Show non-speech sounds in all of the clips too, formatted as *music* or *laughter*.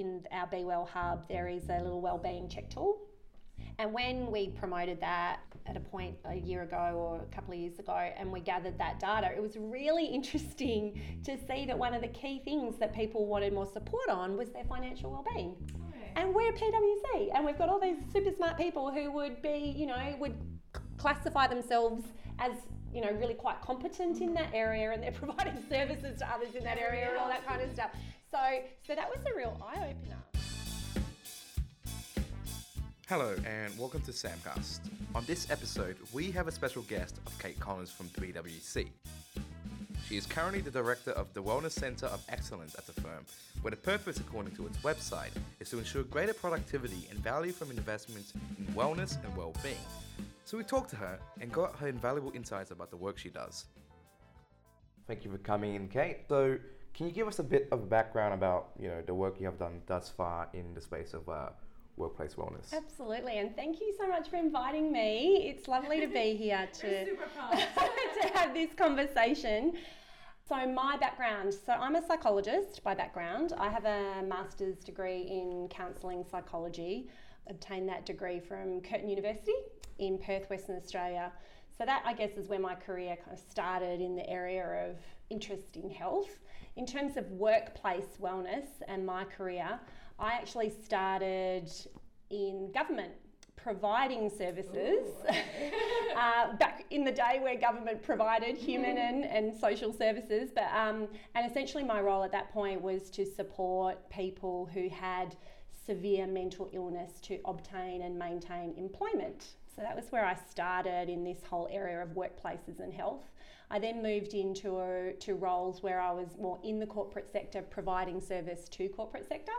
in our Be Well Hub, there is a little wellbeing check tool. And when we promoted that at a point a year ago or a couple of years ago, and we gathered that data, it was really *laughs* interesting to see that one of the key things that people wanted more support on was their financial well-being. And we're PwC, and we've got all these super smart people who would be, you know, would classify themselves as you know really quite competent in that area and they're *laughs* providing services to others in that area and all that kind of stuff so so that was a real eye-opener Hello and welcome to Samcast. On this episode, we have a special guest of Kate Collins from PwC. She is currently the director of the Wellness Center of Excellence at the firm, where the purpose, according to its website, is to ensure greater productivity and value from investments in wellness and well-being. So we talked to her and got her invaluable insights about the work she does. Thank you for coming in, Kate. So, can you give us a bit of a background about you know the work you have done thus far in the space of uh, workplace wellness. Absolutely, and thank you so much for inviting me. It's lovely to be here *laughs* to, *laughs* to have this conversation. So, my background so, I'm a psychologist by background. I have a master's degree in counselling psychology, obtained that degree from Curtin University in Perth, Western Australia. So, that I guess is where my career kind of started in the area of interest in health. In terms of workplace wellness and my career, I actually started in government providing services. *laughs* Uh, back in the day where government provided human and, and social services but um, and essentially my role at that point was to support people who had severe mental illness to obtain and maintain employment so that was where I started in this whole area of workplaces and health. I then moved into to roles where I was more in the corporate sector, providing service to corporate sector,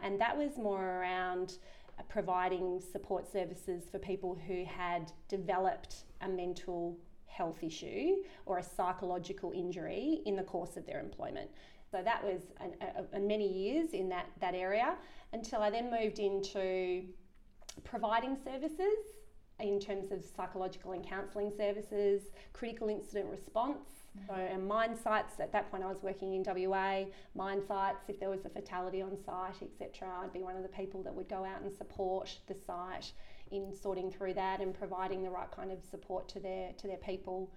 and that was more around uh, providing support services for people who had developed a mental health issue or a psychological injury in the course of their employment. So that was an, a, a many years in that, that area until I then moved into providing services in terms of psychological and counselling services, critical incident response. Mm-hmm. So, and mine sites, at that point I was working in WA, mine sites, if there was a fatality on site, etc., I'd be one of the people that would go out and support the site in sorting through that and providing the right kind of support to their to their people.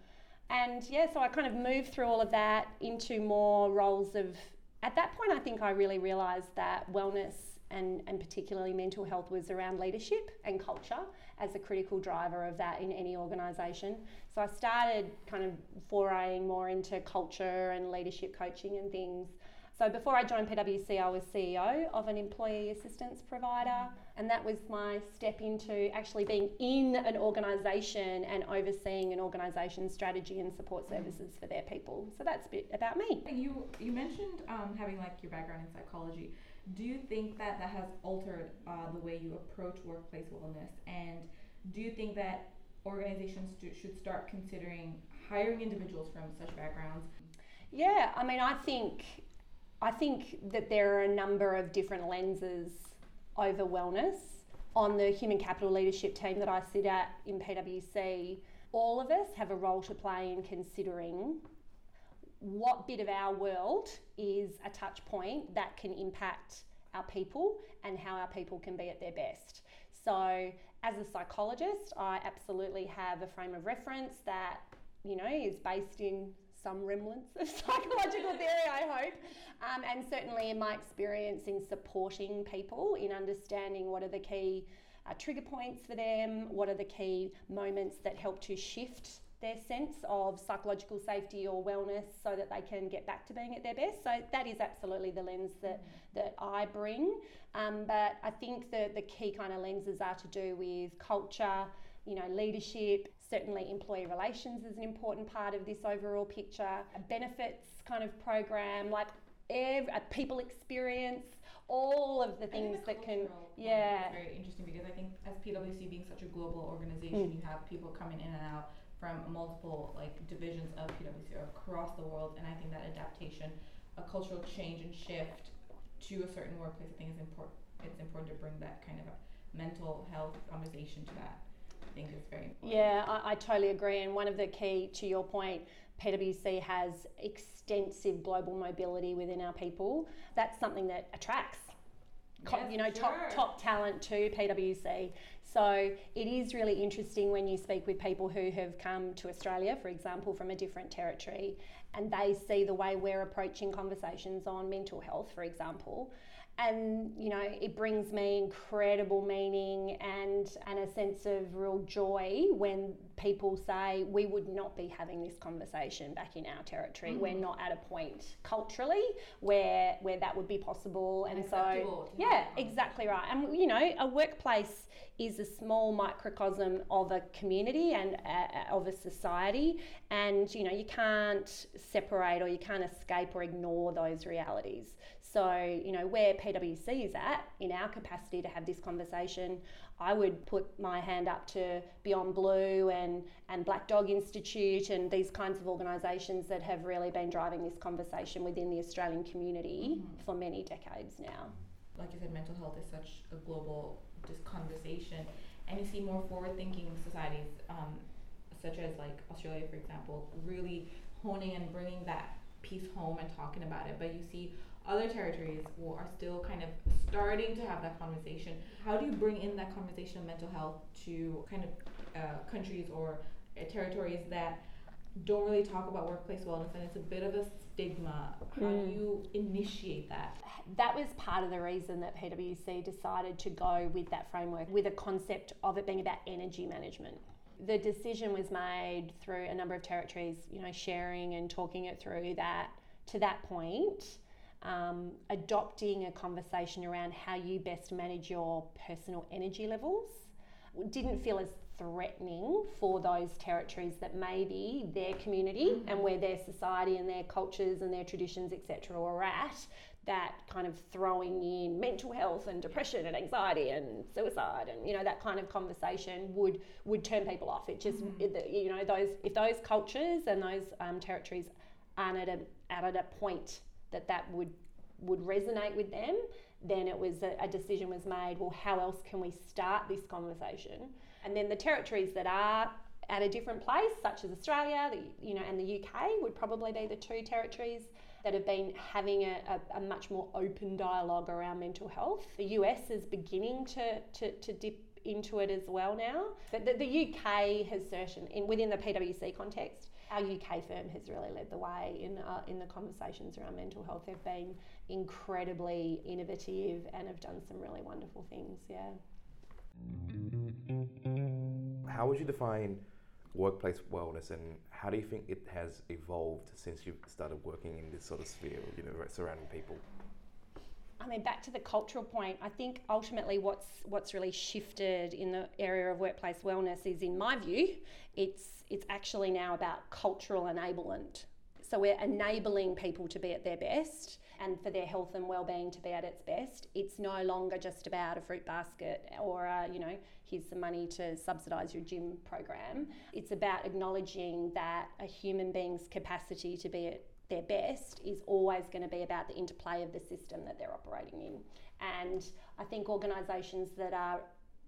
And yeah, so I kind of moved through all of that into more roles of at that point I think I really realised that wellness and, and particularly mental health was around leadership and culture as a critical driver of that in any organisation. So I started kind of foraying more into culture and leadership coaching and things. So before I joined PwC, I was CEO of an employee assistance provider, and that was my step into actually being in an organisation and overseeing an organisation's strategy and support services for their people. So that's a bit about me. You you mentioned um, having like your background in psychology. Do you think that that has altered uh, the way you approach workplace wellness? And do you think that organizations should start considering hiring individuals from such backgrounds? Yeah, I mean, I think I think that there are a number of different lenses over wellness. On the human capital leadership team that I sit at in PwC, all of us have a role to play in considering what bit of our world is a touch point that can impact our people and how our people can be at their best. So, as a psychologist, I absolutely have a frame of reference that you know is based in some remnants of *laughs* psychological theory, I hope, um, and certainly in my experience in supporting people in understanding what are the key uh, trigger points for them, what are the key moments that help to shift their sense of psychological safety or wellness so that they can get back to being at their best. So that is absolutely the lens that, that I bring. Um, but I think the, the key kind of lenses are to do with culture, you know, leadership, certainly employee relations is an important part of this overall picture, a benefits kind of program, like every, a people experience, all of the things the that can, yeah. It's very interesting because I think as PwC being such a global organization, mm. you have people coming in and out from multiple like divisions of PwC across the world, and I think that adaptation, a cultural change and shift to a certain workplace, I think is important. It's important to bring that kind of mental health conversation to that. I think it's very important. Yeah, I, I totally agree. And one of the key to your point, PwC has extensive global mobility within our people. That's something that attracts Yes, you know, sure. top top talent to PwC. So it is really interesting when you speak with people who have come to Australia, for example, from a different territory, and they see the way we're approaching conversations on mental health, for example. And you know, it brings me incredible meaning and and a sense of real joy when people say we would not be having this conversation back in our territory. We're not at a point culturally where where that would be possible, and so Acceptable yeah, exactly right. And you know, a workplace is a small microcosm of a community and uh, of a society, and you know, you can't separate or you can't escape or ignore those realities. So, you know, where PwC is at in our capacity to have this conversation, I would put my hand up to Beyond Blue and, and Black Dog Institute and these kinds of organisations that have really been driving this conversation within the Australian community for many decades now. like you said, mental health is such a global just conversation, and you see more forward-thinking societies, um, such as like Australia, for example, really honing and bringing that piece home and talking about it. But you see other territories are still kind of starting to have that conversation. How do you bring in that conversation of mental health to kind of uh, countries or uh, territories that don't really talk about workplace wellness and it's a bit of a stigma? How do Mm. you initiate that? that was part of the reason that PwC decided to go with that framework with a concept of it being about energy management. The decision was made through a number of territories, you know, sharing and talking it through that to that point, um, adopting a conversation around how you best manage your personal energy levels didn't feel as threatening for those territories that maybe their community and where their society and their cultures and their traditions etc are at that kind of throwing in mental health and depression and anxiety and suicide and you know that kind of conversation would would turn people off. It just it, you know those if those cultures and those um, territories aren't at a, at a point that that would would resonate with them then it was a, a decision was made well how else can we start this conversation? And then the territories that are at a different place such as australia the, you know and the uk would probably be the two territories that have been having a, a, a much more open dialogue around mental health. The us is beginning to, to, to dip into it as well now. But the, the uk has certain in within the pwc context our UK firm has really led the way in uh, in the conversations around mental health. They've been incredibly innovative and have done some really wonderful things. Yeah. How would you define workplace wellness, and how do you think it has evolved since you've started working in this sort of sphere, you know, surrounding people? I mean, back to the cultural point. I think ultimately, what's what's really shifted in the area of workplace wellness is, in my view, it's it's actually now about cultural enablement. So we're enabling people to be at their best and for their health and well-being to be at its best. It's no longer just about a fruit basket or a, you know, here's some money to subsidise your gym program. It's about acknowledging that a human being's capacity to be at their best is always going to be about the interplay of the system that they're operating in. And I think organisations that are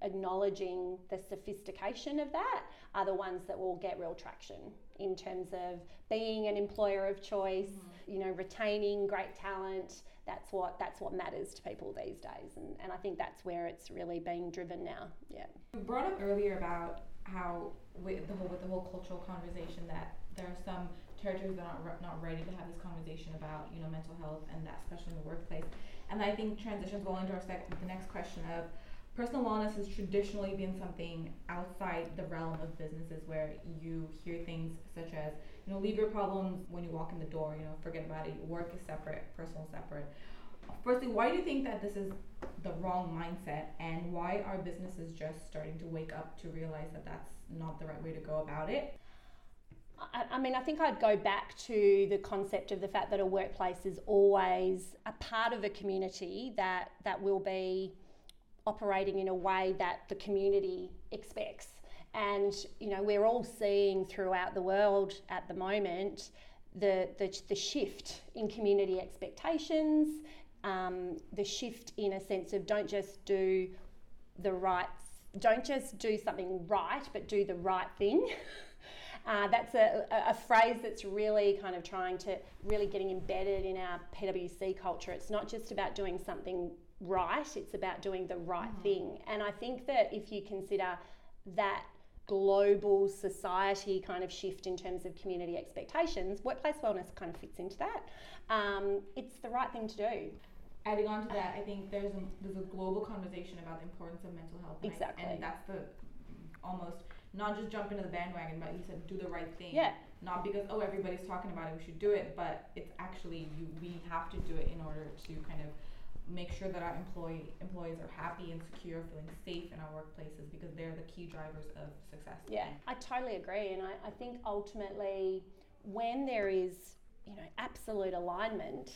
acknowledging the sophistication of that are the ones that will get real traction in terms of being an employer of choice, mm-hmm. you know, retaining great talent. That's what that's what matters to people these days, and, and I think that's where it's really being driven now. Yeah. You brought up earlier about how with the whole with the whole cultural conversation that there are some territories that aren't not ready to have this conversation about you know mental health and that especially in the workplace. And I think transitions well into our sec- the next question of personal wellness has traditionally been something outside the realm of businesses where you hear things such as you know leave your problems when you walk in the door you know forget about it work is separate personal separate firstly why do you think that this is the wrong mindset and why are businesses just starting to wake up to realize that that's not the right way to go about it I, mean, I think I'd go back to the concept of the fact that a workplace is always a part of a community that that will be operating in a way that the community expects. And you know, we're all seeing throughout the world at the moment the the, the shift in community expectations, um, the shift in a sense of don't just do the right, don't just do something right, but do the right thing. *laughs* Uh, that's a, a, phrase that's really kind of trying to really getting embedded in our PwC culture. It's not just about doing something right, it's about doing the right mm-hmm. thing. And I think that if you consider that global society kind of shift in terms of community expectations, workplace wellness kind of fits into that. Um, it's the right thing to do. Adding on to that, I think there's a, there's a global conversation about the importance of mental health. Exactly. And that's the almost not just jump into the bandwagon, but you said do the right thing. Yeah. Not because oh everybody's talking about it, we should do it, but it's actually you we have to do it in order to kind of make sure that our employee employees are happy and secure, feeling safe in our workplaces because they're the key drivers of success. Yeah, I totally agree, and I, I think ultimately when there is you know absolute alignment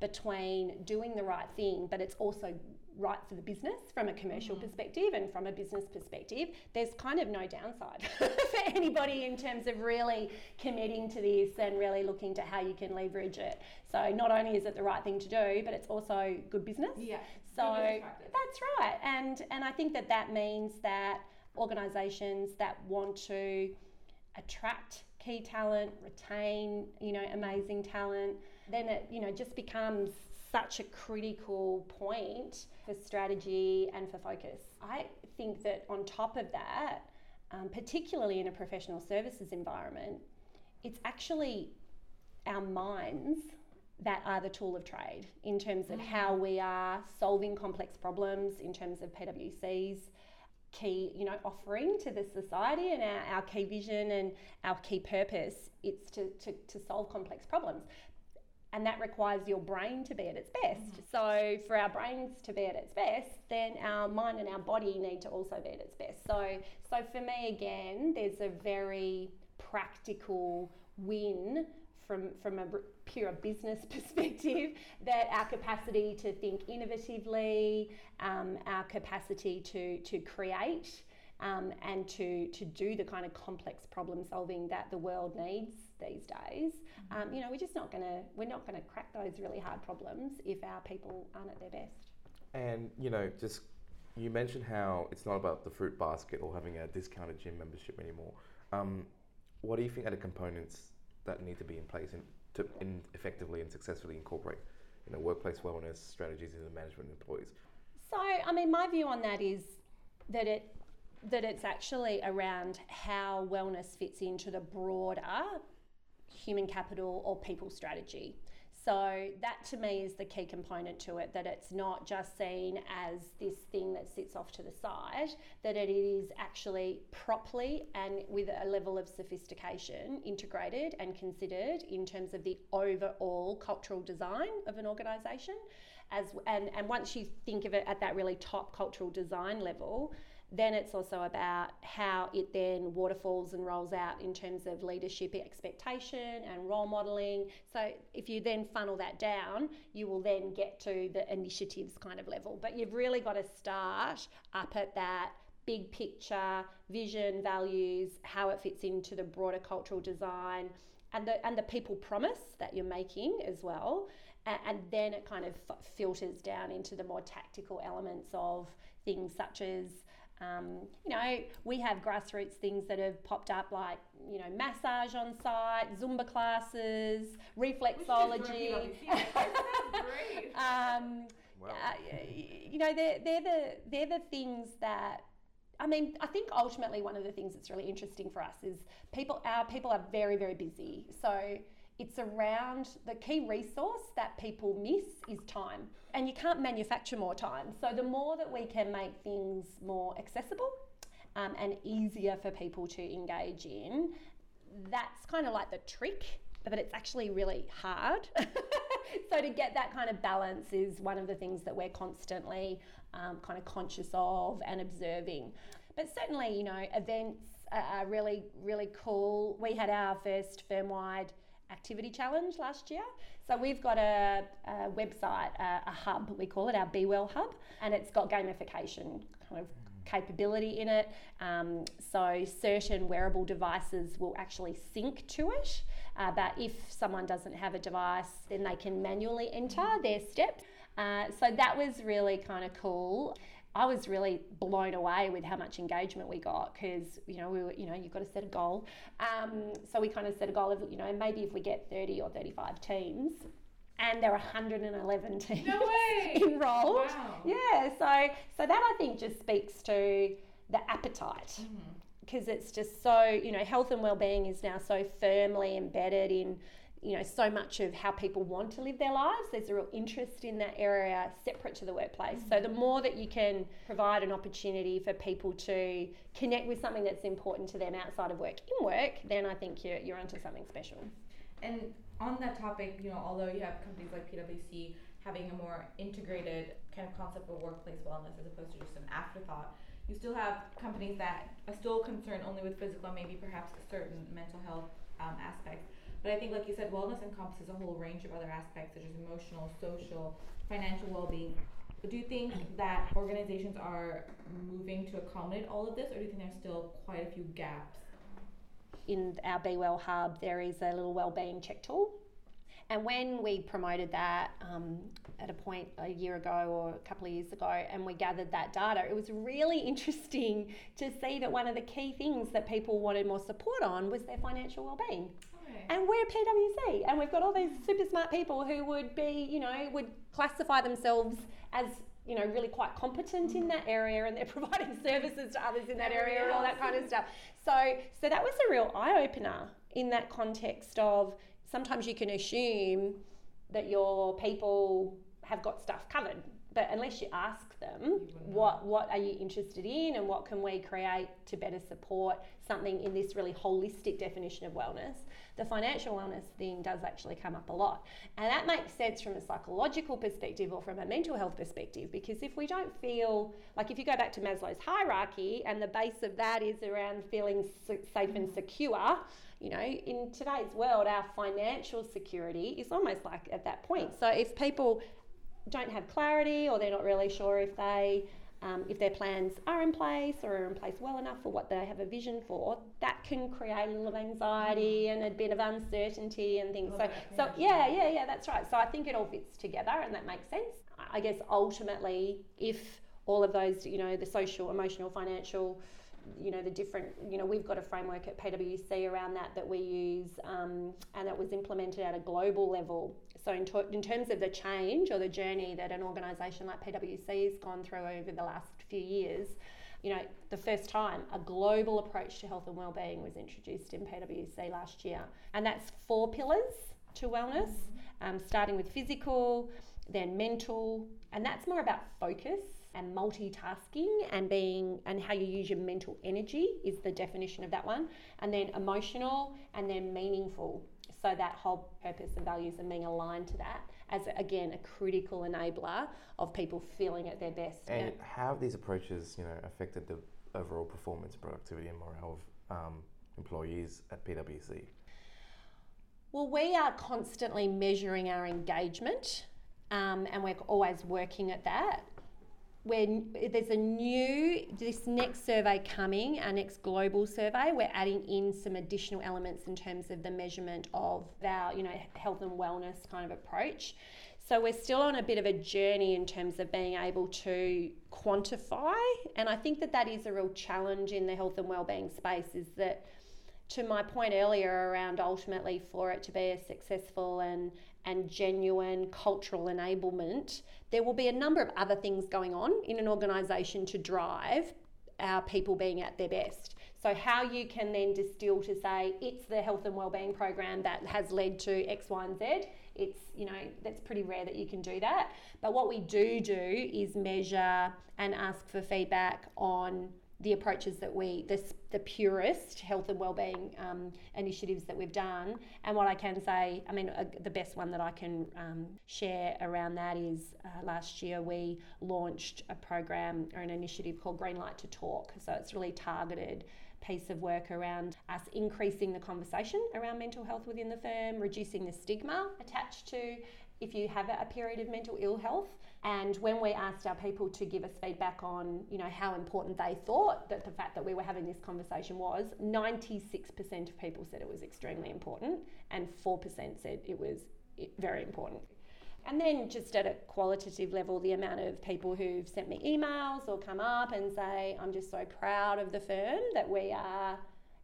between doing the right thing, but it's also right for the business from a commercial mm-hmm. perspective and from a business perspective, there's kind of no downside *laughs* for anybody in terms of really committing to this and really looking to how you can leverage it. So not only is it the right thing to do, but it's also good business. Yeah. So that's right, and and I think that that means that organisations that want to attract key talent, retain you know amazing talent, then it you know just becomes such a critical point for strategy and for focus. I think that on top of that, um, particularly in a professional services environment, it's actually our minds that are the tool of trade in terms of how we are solving complex problems in terms of PwC's key you know offering to the society and our, our key vision and our key purpose it's to, to, to solve complex problems and that requires your brain to be at its best. Mm-hmm. So, for our brains to be at its best, then our mind and our body need to also be at its best. So, so for me, again, there's a very practical win from from a pure business *laughs* perspective *laughs* that our capacity to think innovatively, um, our capacity to to create. Um, and to, to do the kind of complex problem solving that the world needs these days. Mm-hmm. Um, you know, we're just not going to we're not going to crack those really hard problems if our people aren't at their best. And you know, just you mentioned how it's not about the fruit basket or having a discounted gym membership anymore. Um, what do you think are the components that need to be in place in, to in effectively and successfully incorporate, you know, workplace wellness strategies in the management employees? So, I mean, my view on that is that it that it's actually around how wellness fits into the broader human capital or people strategy. So that to me is the key component to it that it's not just seen as this thing that sits off to the side, that it is actually properly and with a level of sophistication integrated and considered in terms of the overall cultural design of an organisation. As and, and once you think of it at that really top cultural design level, then it's also about how it then waterfalls and rolls out in terms of leadership expectation and role modeling. So if you then funnel that down, you will then get to the initiatives kind of level. But you've really got to start up at that big picture, vision, values, how it fits into the broader cultural design and the and the people promise that you're making as well. And, and then it kind of filters down into the more tactical elements of things such as um, you know, we have grassroots things that have popped up like, you know, massage on site, Zumba classes, reflexology. *laughs* um, wow. uh, you know, they're, they're, the, they're the things that I mean, I think ultimately one of the things that's really interesting for us is people, our people are very, very busy. So it's around the key resource that people miss is time. And you can't manufacture more time. So the more that we can make things more accessible um, and easier for people to engage in, that's kind of like the trick, but it's actually really hard. *laughs* so to get that kind of balance is one of the things that we're constantly um, kind of conscious of and observing. But certainly, you know, events are really, really cool. We had our first firm wide activity challenge last year. So we've got a, a website, a, a, hub, we call it our Be Well Hub, and it's got gamification kind of capability in it. Um, so certain wearable devices will actually sync to it. Uh, but if someone doesn't have a device, then they can manually enter their steps. Uh, so that was really kind of cool. I was really blown away with how much engagement we got because you know we were you know you've got to set a goal. Um, so we kind of set a goal of you know maybe if we get thirty or thirty five teams and there are 111 teams No *laughs* enrolled. Wow. Yeah, so so that I think just speaks to the appetite Mm-hmm. because it's just so you know health and well-being is now so firmly embedded in you know so much of how people want to live their lives there's a real interest in that area separate to the workplace so the more that you can provide an opportunity for people to connect with something that's important to them outside of work in work then i think you're, you're onto something special And on that topic, you know, although you have companies like PwC having a more integrated kind of concept of workplace wellness as opposed to just an afterthought, you still have companies that are still concerned only with physical maybe perhaps a certain mental health um, aspects. But I think, like you said, wellness encompasses a whole range of other aspects such as emotional, social, financial well-being. Do you think that organizations are moving to accommodate all of this, or do you think there's still quite a few gaps? in our Be Well Hub, there is a little well-being check tool. And when we promoted that um, at a point a year ago or a couple of years ago, and we gathered that data, it was really *laughs* interesting to see that one of the key things that people wanted more support on was their financial well-being. Okay. And we're PwC, and we've got all these super smart people who would be, you know, would classify themselves as, you know, really quite competent in that area, and they're *laughs* providing services to others in that area and all that kind of *laughs* stuff. So, so that was a real eye opener in that context of sometimes you can assume that your people have got stuff covered, but unless you ask them, what what are you interested in, and what can we create to better support something in this really holistic definition of wellness, the financial wellness thing does actually come up a lot, and that makes sense from a psychological perspective or from a mental health perspective because if we don't feel like if you go back to Maslow's hierarchy and the base of that is around feeling safe and secure you know, in today's world, our financial security is almost like at that point. So if people don't have clarity or they're not really sure if they um, if their plans are in place or are in place well enough for what they have a vision for, that can create a little of anxiety and a bit of uncertainty and things. So, that so connection. yeah, yeah, yeah, that's right. So I think it all fits together and that makes sense. I guess ultimately, if all of those, you know, the social, emotional, financial, you know the different you know we've got a framework at PwC around that that we use um, and that was implemented at a global level so in, to- in terms of the change or the journey that an organisation like PwC has gone through over the last few years you know the first time a global approach to health and well-being was introduced in PwC last year. And that's four pillars to wellness um, starting with physical then mental and that's more about focus and multitasking and being and how you use your mental energy is the definition of that one. And then emotional and then meaningful so that whole purpose and values and being aligned to that as again a critical enabler of people feeling at their best And how have these approaches, you know, affected the overall performance, productivity, and morale of um, employees at PwC? Well, we are constantly measuring our engagement, um, and we're always working at that. When there's a new, this next survey coming, our next global survey, we're adding in some additional elements in terms of the measurement of our, you know, health and wellness kind of approach. So we're still on a bit of a journey in terms of being able to quantify, and I think that that is a real challenge in the health and wellbeing space. Is that to my point earlier around ultimately for it to be a successful and and genuine cultural enablement, there will be a number of other things going on in an organisation to drive our people being at their best. So how you can then distill to say it's the health and wellbeing program that has led to X, Y, and Z. It's you know that's pretty rare that you can do that. But what we do do is measure and ask for feedback on the approaches that we, the, the purest health and wellbeing um, initiatives that we've done. And what I can say, I mean, uh, the best one that I can um, share around that is uh, last year we launched a program or an initiative called Green Light to Talk. So it's really targeted piece of work around us increasing the conversation around mental health within the firm, reducing the stigma attached to if you have a period of mental ill health. And when we asked our people to give us feedback on, you know, how important they thought that the fact that we were having this conversation was, 96% of people said it was extremely important, and 4% said it was very important. And then just at a qualitative level, the amount of people who've sent me emails or come up and say, I'm just so proud of the firm that we are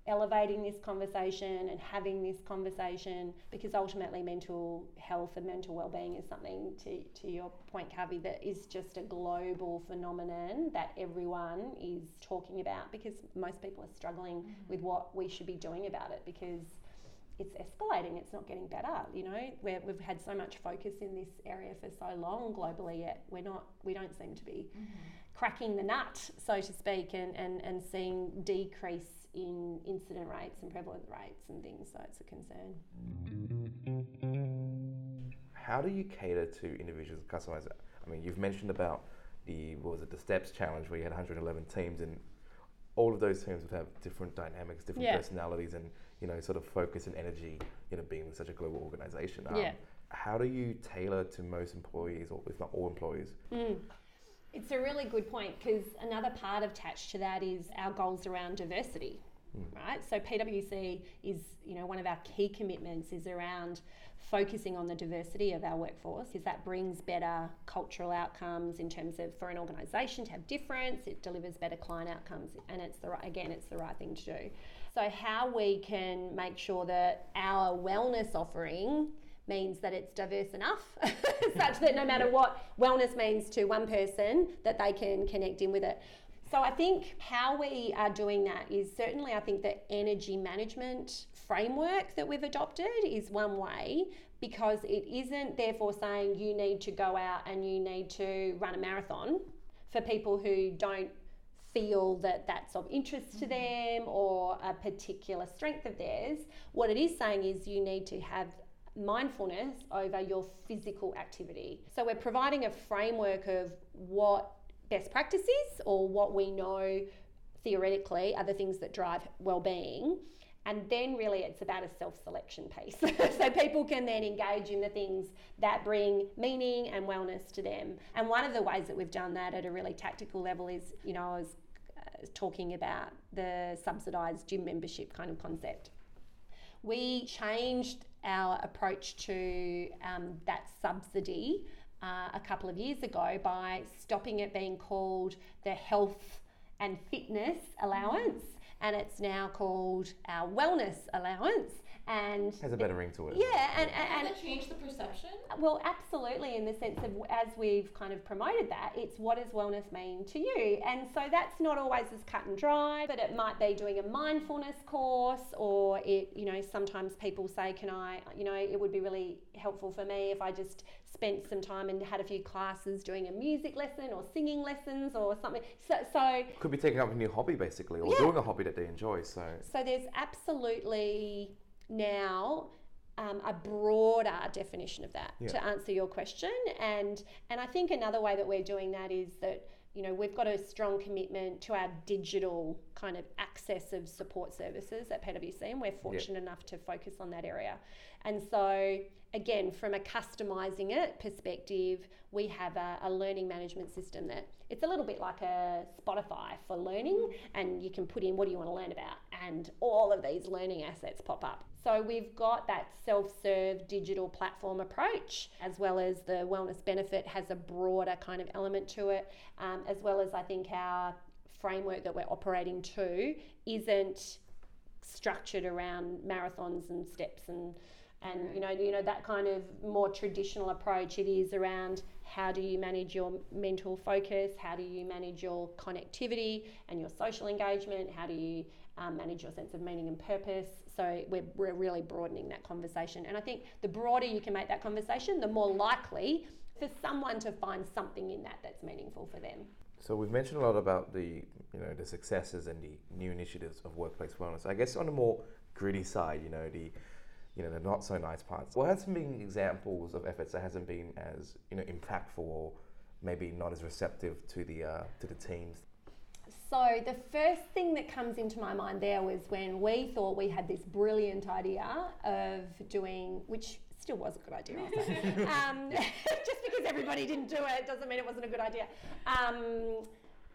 elevating this conversation and having this conversation because ultimately mental health and mental well-being is something to, to your point Kavi that is just a global phenomenon that everyone is talking about because most people are struggling mm-hmm. with what we should be doing about it because it's escalating it's not getting better you know we we've had so much focus in this area for so long globally yet we're not we don't seem to be mm-hmm. Cracking the nut so to speak and, and, and seeing decrease in incident rates and prevalent rates and things, so it's a concern. How do you cater to individuals customize it? I mean, you've mentioned about the what was it, the Steps Challenge, where you had 111 teams, and all of those teams would have different dynamics, different yeah. personalities, and you know, sort of focus and energy. You know, being such a global organization. Um, yeah. How do you tailor to most employees, or if not all employees? Mm. It's a really good point because another part attached to that is our goals around diversity, mm. right? So PwC is, you know, one of our key commitments is around focusing on the diversity of our workforce because that brings better cultural outcomes in terms of for an organisation to have difference, it delivers better client outcomes, and it's the right, again, it's the right thing to do. So how we can make sure that our wellness offering means that it's diverse enough *laughs* such that no matter what wellness means to one person that they can connect in with it so i think how we are doing that is certainly i think the energy management framework that we've adopted is one way because it isn't therefore saying you need to go out and you need to run a marathon for people who don't feel that that's of interest to mm-hmm. them or a particular strength of theirs. What it is saying is you need to have mindfulness over your physical activity. So we're providing a framework of what best practices or what we know theoretically are the things that drive well-being. And then really it's about a self-selection piece. *laughs* So people can then engage in the things that bring meaning and wellness to them. And one of the ways that we've done that at a really tactical level is you know i was uh, talking about the subsidized gym membership kind of concept. We changed our approach to um, that subsidy uh, a couple of years ago by stopping it being called the health and fitness allowance. And it's now called our wellness allowance and has a better ring to it. Yeah, and and, and it changed the perception. Well, absolutely, in the sense of as we've kind of promoted that, it's what does wellness mean to you, and so that's not always as cut and dry, but it might be doing a mindfulness course, or it, you know, sometimes people say, can I, you know, it would be really helpful for me if I just spent some time and had a few classes doing a music lesson or singing lessons or something. So, so could be taking up a new hobby basically, or yeah. doing a hobby that they enjoy. So, so there's absolutely now um, a broader definition of that yeah. to answer your question. And and I think another way that we're doing that is that you know we've got a strong commitment to our digital kind of access of support services at PwC, and we're fortunate yeah. enough to focus on that area. And so again, from a customizing it perspective, we have a, a, learning management system that it's a little bit like a Spotify for learning, and you can put in what do you want to learn about, and all of these learning assets pop up. So we've got that self serve digital platform approach, as well as the wellness benefit has a broader kind of element to it, um, as well as I think our framework that we're operating to isn't structured around marathons and steps and and you know you know that kind of more traditional approach. It is around how do you manage your mental focus? How do you manage your connectivity and your social engagement? How do you um, manage your sense of meaning and purpose so we're, we're really broadening that conversation and i think the broader you can make that conversation the more likely for someone to find something in that that's meaningful for them so we've mentioned a lot about the you know the successes and the new initiatives of workplace wellness i guess on a more gritty side you know the you know, the not so nice parts. What has been examples of efforts that hasn't been as, you know, impactful or maybe not as receptive to the uh, to the teams? So the first thing that comes into my mind there was when we thought we had this brilliant idea of doing, which still was a good idea. *laughs* um, *laughs* just because everybody didn't do it doesn't mean it wasn't a good idea. Um,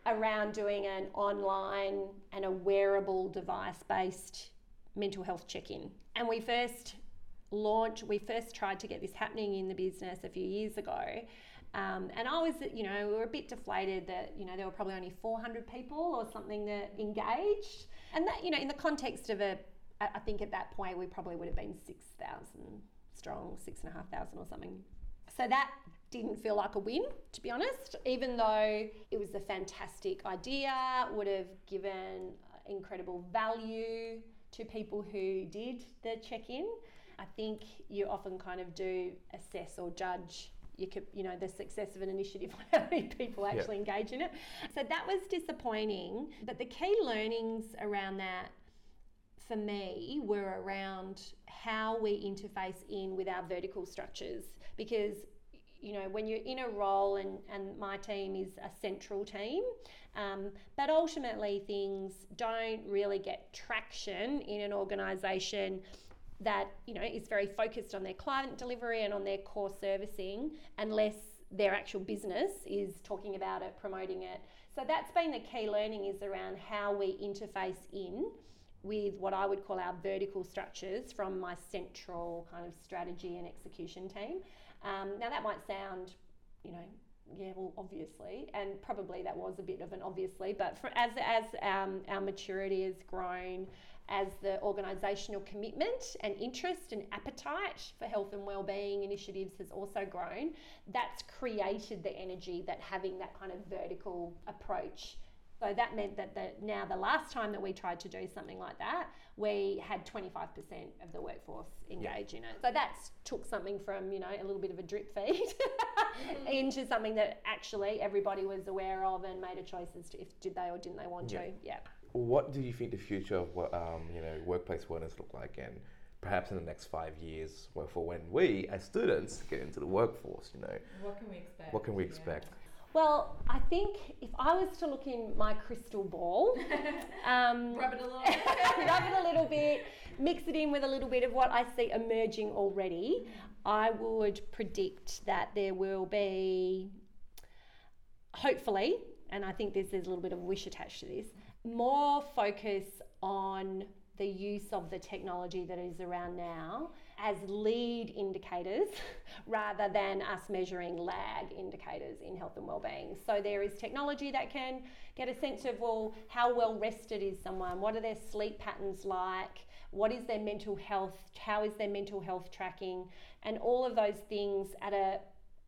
around doing an online and a wearable device based mental health check in. And we first launched, we first tried to get this happening in the business a few years ago. Um, and I was, you know, we were a bit deflated that, you know, there were probably only 400 people or something that engaged. And that, you know, in the context of a, I think at that point we probably would have been 6,000 strong, 6,500 or something. So that didn't feel like a win, to be honest, even though it was a fantastic idea, would have given incredible value to people who did the check in. I think you often kind of do assess or judge you could, you know, the success of an initiative *laughs* on how many people actually yep. engage in it. So that was disappointing. But the key learnings around that for me were around how we interface in with our vertical structures because you know when you're in a role and, and my team is a central team um, but ultimately things don't really get traction in an organization that you know is very focused on their client delivery and on their core servicing unless their actual business is talking about it promoting it so that's been the key learning is around how we interface in with what I would call our vertical structures from my central kind of strategy and execution team. Um, now, that might sound, you know, yeah, well, obviously, and probably that was a bit of an obviously, but for, as, as um, our maturity has grown, as the organisational commitment and interest and appetite for health and wellbeing initiatives has also grown, that's created the energy that having that kind of vertical approach. So that meant that the, now the last time that we tried to do something like that, we had 25% of the workforce engage yeah. in it. So that took something from, you know, a little bit of a drip feed mm-hmm. *laughs* into something that actually everybody was aware of and made a choice as to if did they or didn't they want yeah. to. Yeah what do you think the future of um, you know workplace wellness look like, and perhaps in the next five years, well, for when we as students get into the workforce, you know, what can we expect? What can we expect? Yeah. Well, I think if I was to look in my crystal ball, *laughs* um, rub it a little, *laughs* rub it a little bit, mix it in with a little bit of what I see emerging already, I would predict that there will be, hopefully, and I think there's, there's a little bit of wish attached to this, more focus on the use of the technology that is around now as lead indicators *laughs* rather than us measuring lag indicators in health and well-being. So there is technology that can get a sense of well how well rested is someone, what are their sleep patterns like, what is their mental health, how is their mental health tracking? And all of those things at a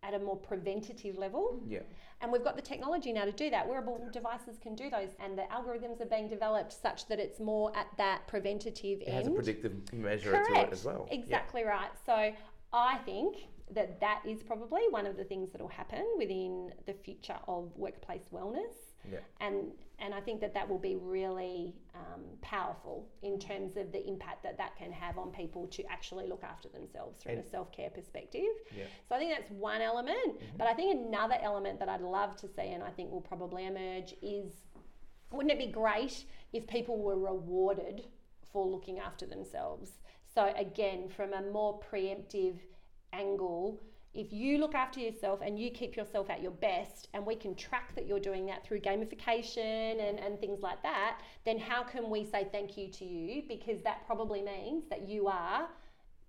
at a more preventative level. Mm-hmm. Yeah. And we've got the technology now to do that. Wearable devices can do those, and the algorithms are being developed such that it's more at that preventative it end. It has a predictive measure Correct. to it as well. Exactly yeah. right. So I think that that is probably one of the things that will happen within the future of workplace wellness. Yeah. And and I think that that will be really um, powerful in terms of the impact that that can have on people to actually look after themselves from and a self care perspective. Yeah. So I think that's one element. Mm-hmm. But I think another element that I'd love to see and I think will probably emerge is wouldn't it be great if people were rewarded for looking after themselves? So again, from a more preemptive angle, if you look after yourself and you keep yourself at your best and we can track that you're doing that through gamification and, and things like that then how can we say thank you to you? Because that probably means that you are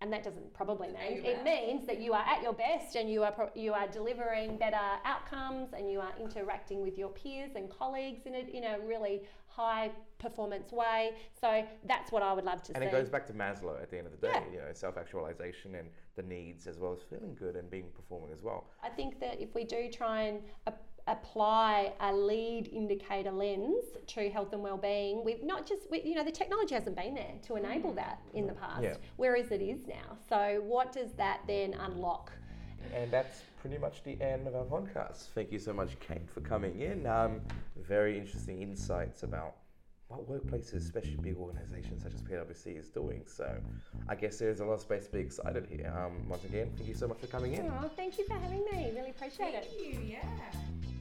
and that doesn't probably mean it means that you are at your best and you are pro- you are delivering better outcomes and you are interacting with your peers and colleagues in a, in a really high performance way so that's what I would love to and see and it goes back to Maslow at the end of the day yeah. you know self actualization and the needs as well as feeling good and being performing as well I think that if we do try and apply a lead indicator lens to health and well-being we've not just we, you know the technology hasn't been there to enable mm. that in the past yeah. whereas it is now so what does that then unlock and that's pretty much the end of our podcast thank you so much kate for coming in um, very interesting insights about what workplaces, especially big organizations such as PwC, is doing. So I guess there's a lot of space to be excited here. Um, once again, thank you so much for coming in. Oh, thank you for having me. Really appreciate thank it. Thank you. Yeah.